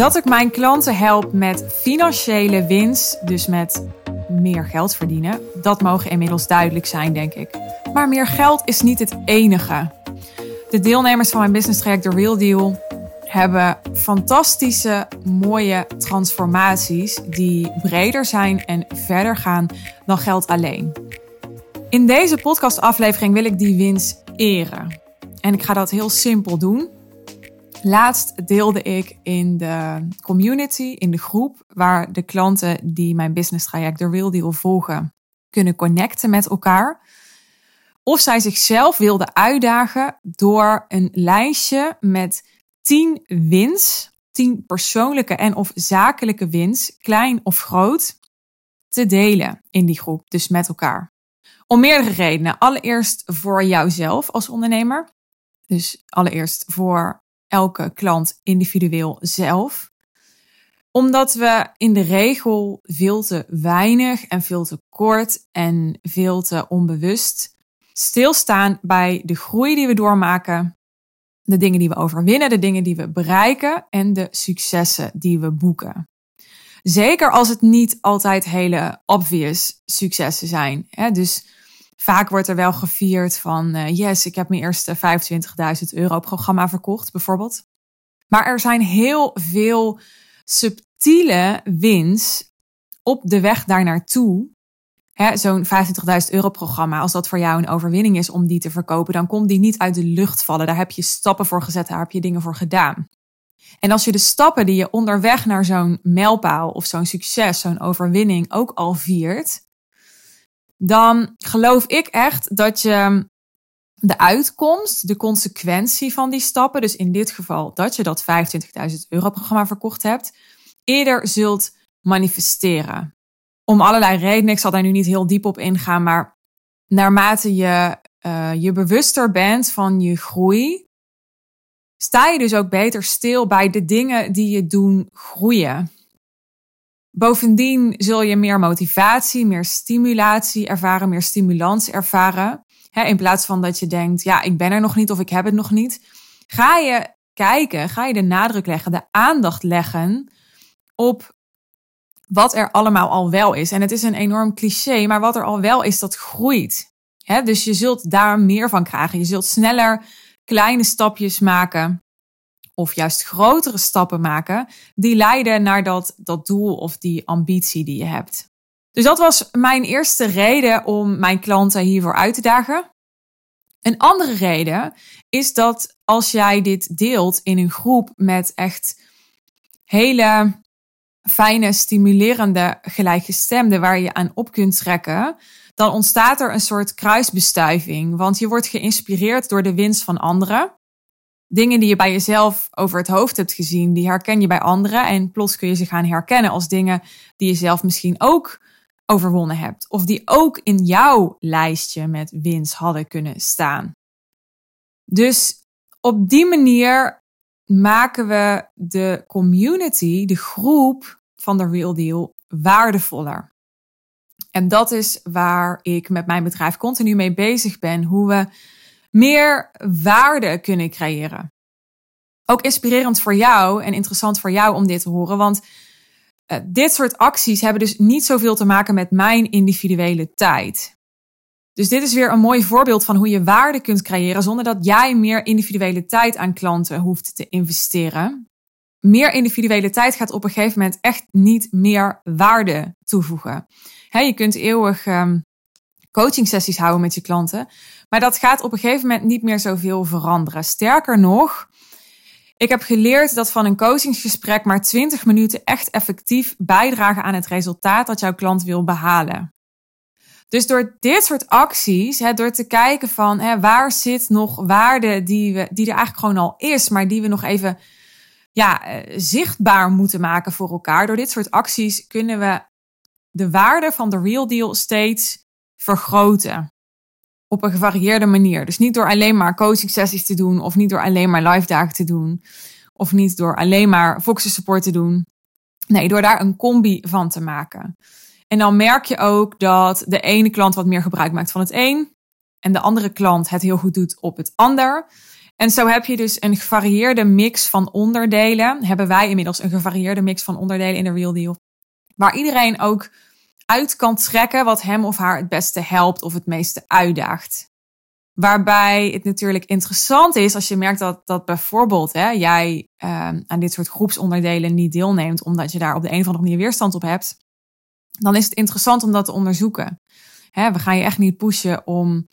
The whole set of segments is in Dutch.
Dat ik mijn klanten help met financiële winst, dus met meer geld verdienen, dat mogen inmiddels duidelijk zijn, denk ik. Maar meer geld is niet het enige. De deelnemers van mijn business traject The Real Deal hebben fantastische, mooie transformaties die breder zijn en verder gaan dan geld alleen. In deze podcastaflevering wil ik die winst eren. En ik ga dat heel simpel doen. Laatst deelde ik in de community, in de groep, waar de klanten die mijn business traject The Real Deal volgen, kunnen connecten met elkaar. Of zij zichzelf wilden uitdagen door een lijstje met 10 wins, 10 persoonlijke en of zakelijke wins, klein of groot, te delen in die groep, dus met elkaar. Om meerdere redenen. Allereerst voor jouzelf als ondernemer. Dus allereerst voor elke klant individueel zelf. Omdat we in de regel veel te weinig en veel te kort en veel te onbewust stilstaan bij de groei die we doormaken, de dingen die we overwinnen, de dingen die we bereiken en de successen die we boeken. Zeker als het niet altijd hele obvious successen zijn. Hè? Dus vaak wordt er wel gevierd van, uh, yes, ik heb mijn eerste 25.000 euro programma verkocht, bijvoorbeeld. Maar er zijn heel veel subtiele wins op de weg daar naartoe. Zo'n 25.000 euro programma, als dat voor jou een overwinning is om die te verkopen, dan komt die niet uit de lucht vallen. Daar heb je stappen voor gezet, daar heb je dingen voor gedaan. En als je de stappen die je onderweg naar zo'n mijlpaal of zo'n succes, zo'n overwinning ook al viert, dan geloof ik echt dat je de uitkomst, de consequentie van die stappen, dus in dit geval dat je dat 25.000 euro programma verkocht hebt, eerder zult manifesteren. Om allerlei redenen, ik zal daar nu niet heel diep op ingaan, maar naarmate je uh, je bewuster bent van je groei, sta je dus ook beter stil bij de dingen die je doen groeien. Bovendien zul je meer motivatie, meer stimulatie ervaren, meer stimulans ervaren. in plaats van dat je denkt, ja, ik ben er nog niet of ik heb het nog niet. Ga je kijken, ga je de nadruk leggen, de aandacht leggen op wat er allemaal al wel is. En het is een enorm cliché, maar wat er al wel is, dat groeit. dus je zult daar meer van krijgen. Je zult sneller kleine stapjes maken of juist grotere stappen maken die leiden naar dat, dat doel of die ambitie die je hebt. Dus dat was mijn eerste reden om mijn klanten hiervoor uit te dagen. Een andere reden is dat als jij dit deelt in een groep met echt hele fijne, stimulerende gelijkgestemden waar je aan op kunt trekken, dan ontstaat er een soort kruisbestuiving. Want je wordt geïnspireerd door de winst van anderen dingen die je bij jezelf over het hoofd hebt gezien, die herken je bij anderen. En plots kun je ze gaan herkennen als dingen die je zelf misschien ook overwonnen hebt. Of die ook in jouw lijstje met winst hadden kunnen staan. Dus op die manier maken we de community, de groep van de Real Deal, waardevoller. En dat is waar ik met mijn bedrijf continu mee bezig ben. Hoe we meer waarde kunnen creëren. Ook inspirerend voor jou en interessant voor jou om dit te horen, want uh, dit soort acties hebben dus niet zoveel te maken met mijn individuele tijd. Dus dit is weer een mooi voorbeeld van hoe je waarde kunt creëren zonder dat jij meer individuele tijd aan klanten hoeft te investeren. Meer individuele tijd gaat op een gegeven moment echt niet meer waarde toevoegen. je kunt eeuwig um, coaching sessies houden met je klanten. Maar dat gaat op een gegeven moment niet meer zoveel veranderen. Sterker nog, ik heb geleerd dat van een coachingsgesprek maar 20 minuten echt effectief bijdragen aan het resultaat dat jouw klant wil behalen. Dus door dit soort acties, hè, door te kijken van hè, waar zit nog waarde die, we, die er eigenlijk gewoon al is, maar die we nog even ja, eh, zichtbaar moeten maken voor elkaar. Door dit soort acties kunnen we de waarde van de real deal steeds vergroten. Op een gevarieerde manier. Dus niet door alleen maar coaching sessies te doen, of niet door alleen maar live dagen te doen, of niet door alleen maar Foxy support te doen. Nee, door daar een combi van te maken. En dan merk je ook dat de ene klant wat meer gebruik maakt van het een, en de andere klant het heel goed doet op het ander. En zo heb je dus een gevarieerde mix van onderdelen. Hebben wij inmiddels een gevarieerde mix van onderdelen in de Real Deal. Waar iedereen ook uit kan trekken wat hem of haar het beste helpt of het meeste uitdaagt. Waarbij het natuurlijk interessant is als je merkt dat, dat bijvoorbeeld hè, jij uh, aan dit soort groepsonderdelen niet deelneemt, omdat je daar op de een of andere manier weerstand op hebt. Dan is het interessant om dat te onderzoeken. Hè, we gaan je echt niet pushen om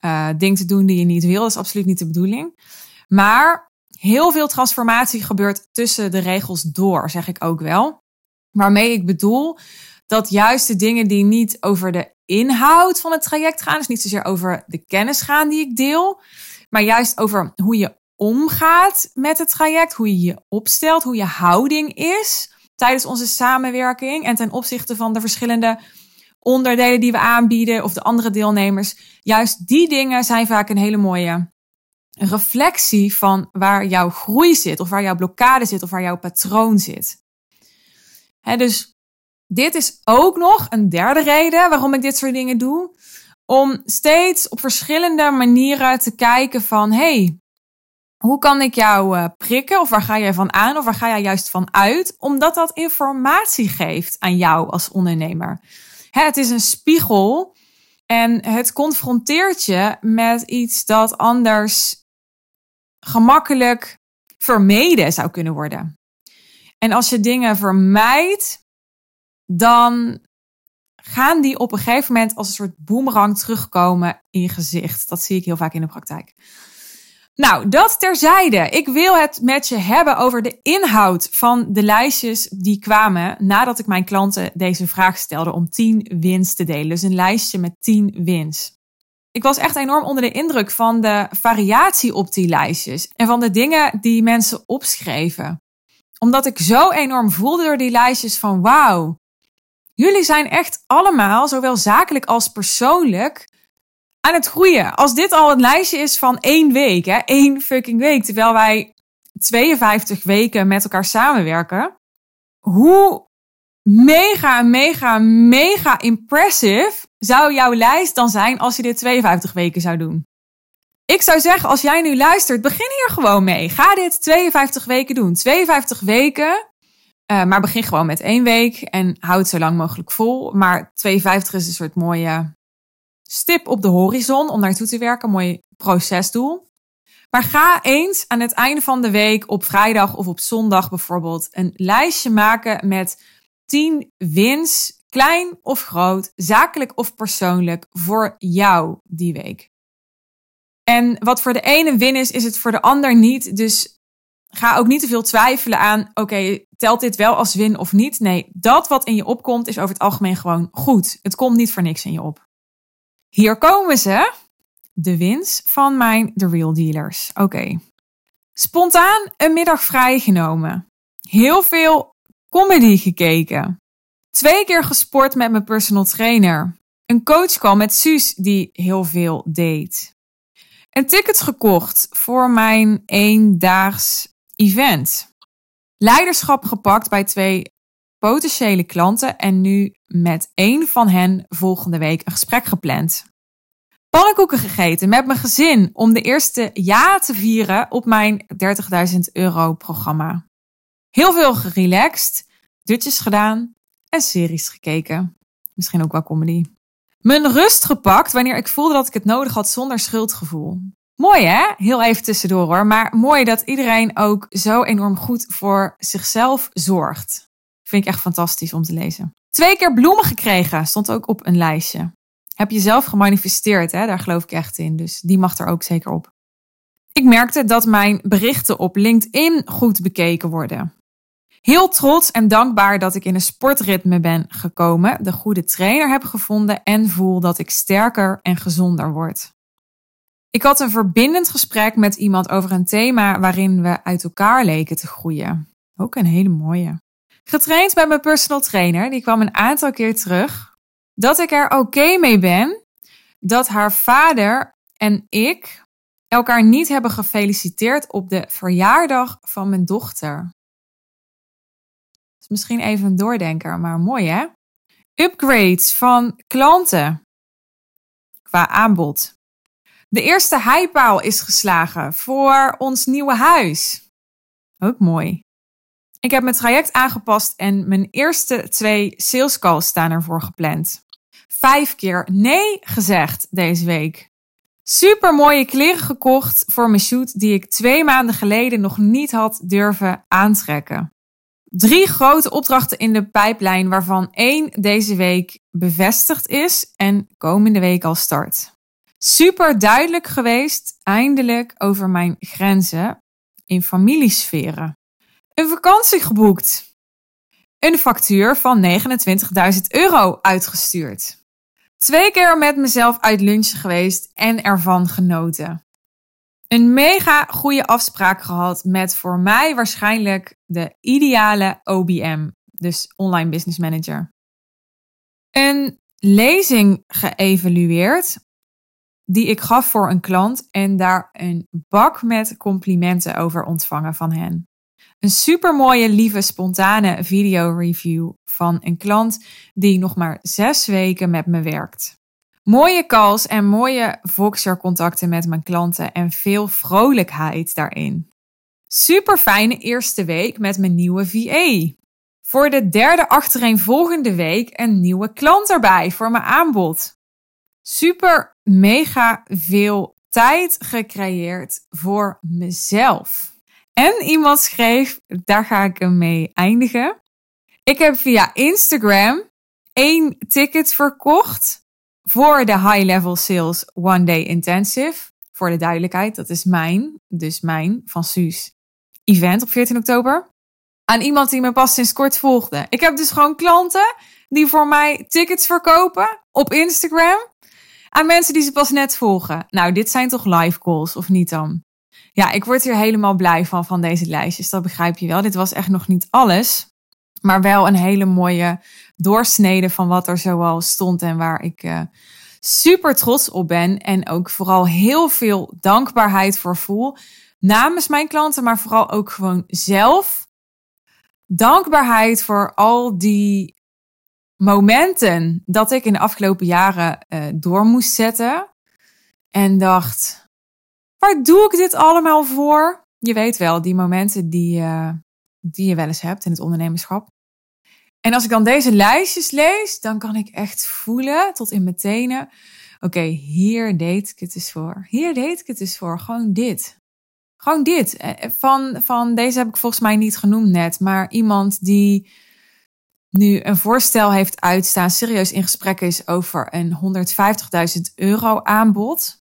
uh, dingen te doen die je niet wil. Dat is absoluut niet de bedoeling. Maar heel veel transformatie gebeurt tussen de regels door, zeg ik ook wel. Waarmee ik bedoel dat juist de dingen die niet over de inhoud van het traject gaan, dus niet zozeer over de kennis gaan die ik deel, maar juist over hoe je omgaat met het traject, hoe je je opstelt, hoe je houding is tijdens onze samenwerking en ten opzichte van de verschillende onderdelen die we aanbieden of de andere deelnemers. Juist die dingen zijn vaak een hele mooie reflectie van waar jouw groei zit, of waar jouw blokkade zit, of waar jouw patroon zit. dus dit is ook nog een derde reden waarom ik dit soort dingen doe. Om steeds op verschillende manieren te kijken van, hey, hoe kan ik jou uh, prikken? Of waar ga jij van aan? Of waar ga jij juist van uit? Omdat dat informatie geeft aan jou als ondernemer. Het is een spiegel en het confronteert je met iets dat anders gemakkelijk vermeden zou kunnen worden. En als je dingen vermijdt, dan gaan die op een gegeven moment als een soort boemerang terugkomen in je gezicht. Dat zie ik heel vaak in de praktijk. Nou, dat terzijde. Ik wil het met je hebben over de inhoud van de lijstjes die kwamen nadat ik mijn klanten deze vraag stelde om 10 wins te delen. Dus een lijstje met 10 wins. Ik was echt enorm onder de indruk van de variatie op die lijstjes en van de dingen die mensen opschreven. Omdat ik zo enorm voelde door die lijstjes van wauw, jullie zijn echt allemaal, zowel zakelijk als persoonlijk, aan het groeien. Als dit al een lijstje is van één week, hè, één fucking week, terwijl wij 52 weken met elkaar samenwerken. Hoe mega, mega, mega impressive zou jouw lijst dan zijn als je dit 52 weken zou doen? Ik zou zeggen, als jij nu luistert, begin hier gewoon mee. Ga dit 52 weken doen. 52 weken. Uh, maar begin gewoon met één week en houd zo lang mogelijk vol. Maar 52 is een soort mooie stip op de horizon om naartoe te werken. Mooi procesdoel. Maar ga eens aan het einde van de week op vrijdag of op zondag bijvoorbeeld een lijstje maken met 10 wins, klein of groot, zakelijk of persoonlijk, voor jou die week. En wat voor de ene win is, is het voor de ander niet. Dus ga ook niet te veel twijfelen aan, oké, telt dit wel als win of niet? Nee, dat wat in je opkomt is over het algemeen gewoon goed. Het komt niet voor niks in je op. Hier komen ze. De wins van mijn The Real Dealers. Oké. Spontaan een middag vrijgenomen. Heel veel comedy gekeken. Twee keer gesport met mijn personal trainer. Een coachcall met Suus die heel veel deed. Een ticket gekocht voor mijn eendaags event. Leiderschap gepakt bij twee potentiële klanten en nu met één van hen volgende week een gesprek gepland. Pannenkoeken gegeten met mijn gezin om de eerste ja te vieren op mijn 30.000 euro programma. Heel veel gerelaxed, dutjes gedaan en series gekeken. Misschien ook wel comedy. Mijn rust gepakt wanneer ik voelde dat ik het nodig had zonder schuldgevoel. Mooi hè? Heel even tussendoor hoor. Maar mooi dat iedereen ook zo enorm goed voor zichzelf zorgt. Vind ik echt fantastisch om te lezen. Twee keer bloemen gekregen, stond ook op een lijstje. Heb je zelf gemanifesteerd, hè? daar geloof ik echt in. Dus die mag er ook zeker op. Ik merkte dat mijn berichten op LinkedIn goed bekeken worden. Heel trots en dankbaar dat ik in een sportritme ben gekomen, de goede trainer heb gevonden en voel dat ik sterker en gezonder word. Ik had een verbindend gesprek met iemand over een thema waarin we uit elkaar leken te groeien. Ook een hele mooie. Getraind bij mijn personal trainer, die kwam een aantal keer terug, dat ik er oké mee ben dat haar vader en ik elkaar niet hebben gefeliciteerd op de verjaardag van mijn dochter. is misschien even een doordenker, maar mooi hè? Upgrades van klanten qua aanbod. De eerste heipaal is geslagen voor ons nieuwe huis. Ook mooi. Ik heb mijn traject aangepast en mijn eerste twee sales calls staan ervoor gepland. Vijf keer nee gezegd deze week. Super mooie kleren gekocht voor mijn shoot die ik twee maanden geleden nog niet had durven aantrekken. Drie grote opdrachten in de pijplijn, waarvan één deze week bevestigd is en komende week al start. Super duidelijk geweest, eindelijk, over mijn grenzen in familiesferen. Een vakantie geboekt. Een factuur van 29.000 euro uitgestuurd. Twee keer met mezelf uit lunchen geweest en ervan genoten. Een mega goede afspraak gehad met voor mij waarschijnlijk de ideale OBM, dus Online Business Manager. Een lezing geëvalueerd die ik gaf voor een klant en daar een bak met complimenten over ontvangen van hen. Een supermooie, lieve, spontane video-review van een klant die nog maar zes weken met me werkt. Mooie calls en mooie Voxer-contacten met mijn klanten en veel vrolijkheid daarin. Super fijne eerste week met mijn nieuwe VA. Voor de derde achtereenvolgende week een nieuwe klant erbij voor mijn aanbod. Super mega veel tijd gecreëerd voor mezelf. En iemand schreef, daar ga ik hem mee eindigen. Ik heb via Instagram één ticket verkocht voor de High Level Sales One Day Intensive. Voor de duidelijkheid, dat is mijn, dus mijn, van Suus, event op 14 oktober. Aan iemand die me pas sinds kort volgde. Ik heb dus gewoon klanten die voor mij tickets verkopen op Instagram. Aan mensen die ze pas net volgen. Nou, dit zijn toch live calls, of niet dan? Ja, ik word hier helemaal blij van, van deze lijstjes. Dat begrijp je wel. Dit was echt nog niet alles. Maar wel een hele mooie doorsnede van wat er zoal stond en waar ik uh, super trots op ben. En ook vooral heel veel dankbaarheid voor voel. Namens mijn klanten, maar vooral ook gewoon zelf. Dankbaarheid voor al die momenten dat ik in de afgelopen jaren uh, door moest zetten. En dacht, Waar doe ik dit allemaal voor? Je weet wel, die momenten die, uh, die je wel eens hebt in het ondernemerschap. En als ik dan deze lijstjes lees, dan kan ik echt voelen tot in mijn tenen. Oké, hier deed ik het dus voor. Hier deed ik het dus voor. Gewoon dit. Gewoon dit. Eh, eh, van, van deze heb ik volgens mij niet genoemd net. Maar iemand die nu een voorstel heeft uitstaan, serieus in gesprek is over een 150.000 euro aanbod.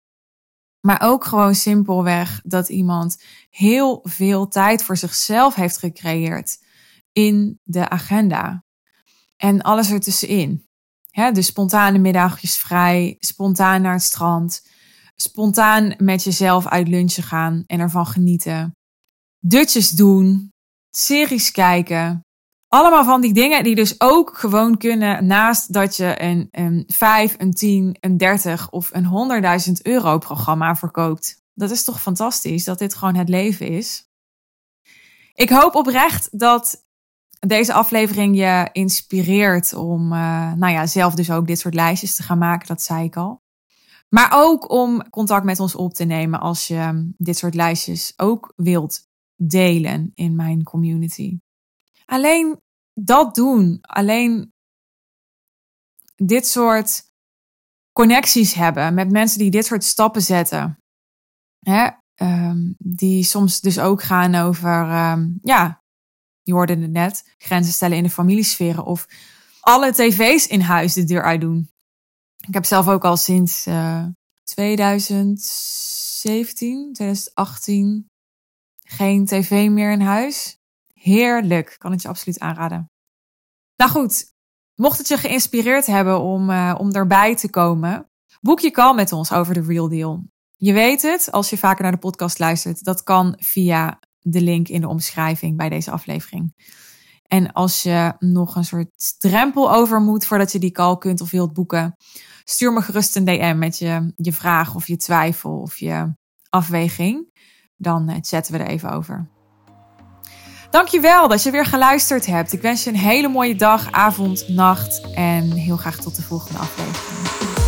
Maar ook gewoon simpelweg dat iemand heel veel tijd voor zichzelf heeft gecreëerd in de agenda. En alles ertussenin. Ja, dus spontane middagjes vrij, spontaan naar het strand, spontaan met jezelf uit lunchen gaan en ervan genieten. Dutjes doen, series kijken, allemaal van die dingen die dus ook gewoon kunnen naast dat je een, een 5, een 10, een 30 of een 100.000 euro programma verkoopt. Dat is toch fantastisch dat dit gewoon het leven is. Ik hoop oprecht dat deze aflevering je inspireert om uh, nou ja, zelf dus ook dit soort lijstjes te gaan maken, dat zei ik al. Maar ook om contact met ons op te nemen als je dit soort lijstjes ook wilt delen in mijn community. Alleen dat doen, alleen dit soort connecties hebben met mensen die dit soort stappen zetten. Hè? Um, die soms dus ook gaan over, um, ja, je hoorde het net, grenzen stellen in de familiesferen of alle tv's in huis de deur uit doen. Ik heb zelf ook al sinds uh, 2017, 2018 geen tv meer in huis. Heerlijk, kan het je absoluut aanraden. Nou goed, mocht het je geïnspireerd hebben om, uh, om erbij te komen, boek je call met ons over de Real Deal. Je weet het, als je vaker naar de podcast luistert, dat kan via de link in de omschrijving bij deze aflevering. En als je nog een soort drempel over moet voordat je die call kunt of wilt boeken, stuur me gerust een DM met je, je vraag of je twijfel of je afweging. Dan uh, chatten we er even over. Dankjewel dat je weer geluisterd hebt. Ik wens je een hele mooie dag, avond, nacht en heel graag tot de volgende aflevering.